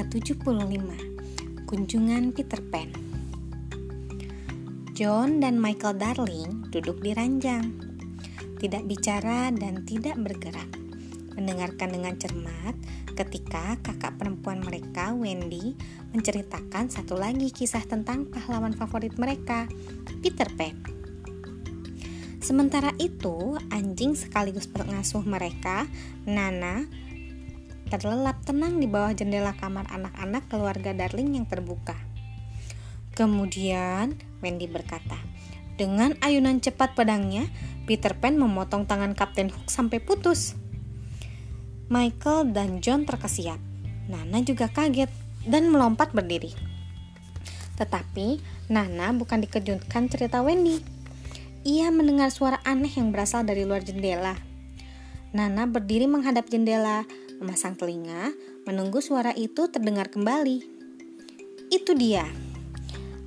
ke-75 Kunjungan Peter Pan. John dan Michael Darling duduk di ranjang. Tidak bicara dan tidak bergerak. Mendengarkan dengan cermat ketika kakak perempuan mereka, Wendy, menceritakan satu lagi kisah tentang pahlawan favorit mereka, Peter Pan. Sementara itu, anjing sekaligus pengasuh mereka, Nana, terlelap tenang di bawah jendela kamar anak-anak keluarga Darling yang terbuka. Kemudian Wendy berkata, dengan ayunan cepat pedangnya, Peter Pan memotong tangan Kapten Hook sampai putus. Michael dan John terkesiap. Nana juga kaget dan melompat berdiri. Tetapi Nana bukan dikejutkan cerita Wendy. Ia mendengar suara aneh yang berasal dari luar jendela. Nana berdiri menghadap jendela, memasang telinga, menunggu suara itu terdengar kembali. Itu dia.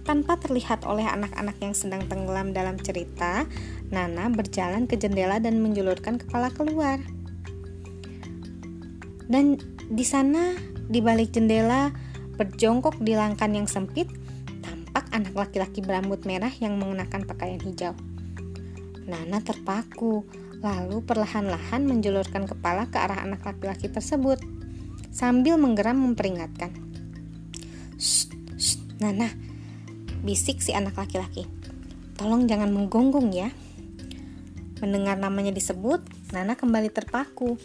Tanpa terlihat oleh anak-anak yang sedang tenggelam dalam cerita, Nana berjalan ke jendela dan menjulurkan kepala keluar. Dan di sana, di balik jendela, berjongkok di langkan yang sempit, tampak anak laki-laki berambut merah yang mengenakan pakaian hijau. Nana terpaku, lalu perlahan-lahan menjulurkan kepala ke arah anak laki-laki tersebut sambil menggeram memperingatkan. Shh, Nana, bisik si anak laki-laki. Tolong jangan menggonggong ya. Mendengar namanya disebut, Nana kembali terpaku,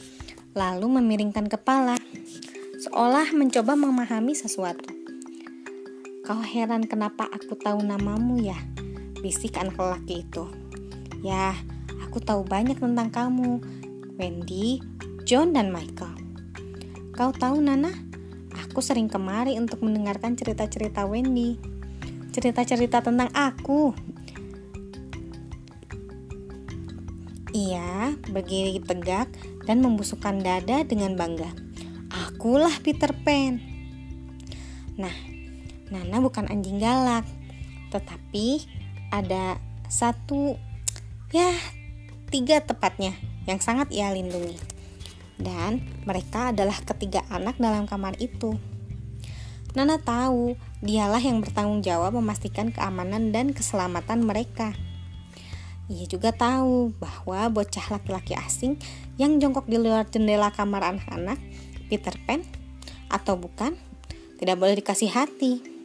lalu memiringkan kepala, seolah mencoba memahami sesuatu. Kau heran kenapa aku tahu namamu ya? Bisik anak lelaki itu. Ya, Aku tahu banyak tentang kamu, Wendy, John, dan Michael. Kau tahu, Nana? Aku sering kemari untuk mendengarkan cerita-cerita Wendy. Cerita-cerita tentang aku. Ia berdiri tegak dan membusukkan dada dengan bangga. Akulah Peter Pan. Nah, Nana bukan anjing galak, tetapi ada satu ya tiga tepatnya yang sangat ia lindungi. Dan mereka adalah ketiga anak dalam kamar itu. Nana tahu dialah yang bertanggung jawab memastikan keamanan dan keselamatan mereka. Ia juga tahu bahwa bocah laki-laki asing yang jongkok di luar jendela kamar anak-anak, Peter Pan, atau bukan, tidak boleh dikasih hati.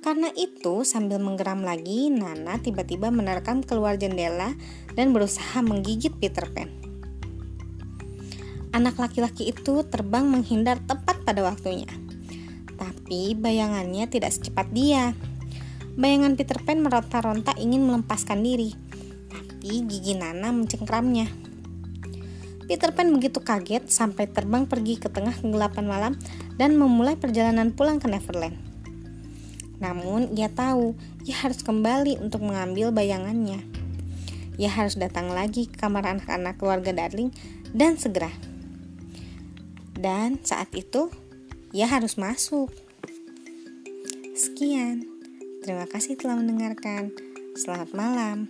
Karena itu, sambil menggeram lagi, Nana tiba-tiba menerkam keluar jendela dan berusaha menggigit Peter Pan. Anak laki-laki itu terbang menghindar tepat pada waktunya. Tapi bayangannya tidak secepat dia. Bayangan Peter Pan meronta-ronta ingin melepaskan diri, tapi gigi Nana mencengkramnya. Peter Pan begitu kaget sampai terbang pergi ke tengah kegelapan malam dan memulai perjalanan pulang ke Neverland. Namun, ia tahu ia harus kembali untuk mengambil bayangannya. Ia harus datang lagi ke kamar anak-anak keluarga Darling dan segera. Dan saat itu, ia harus masuk. Sekian. Terima kasih telah mendengarkan. Selamat malam.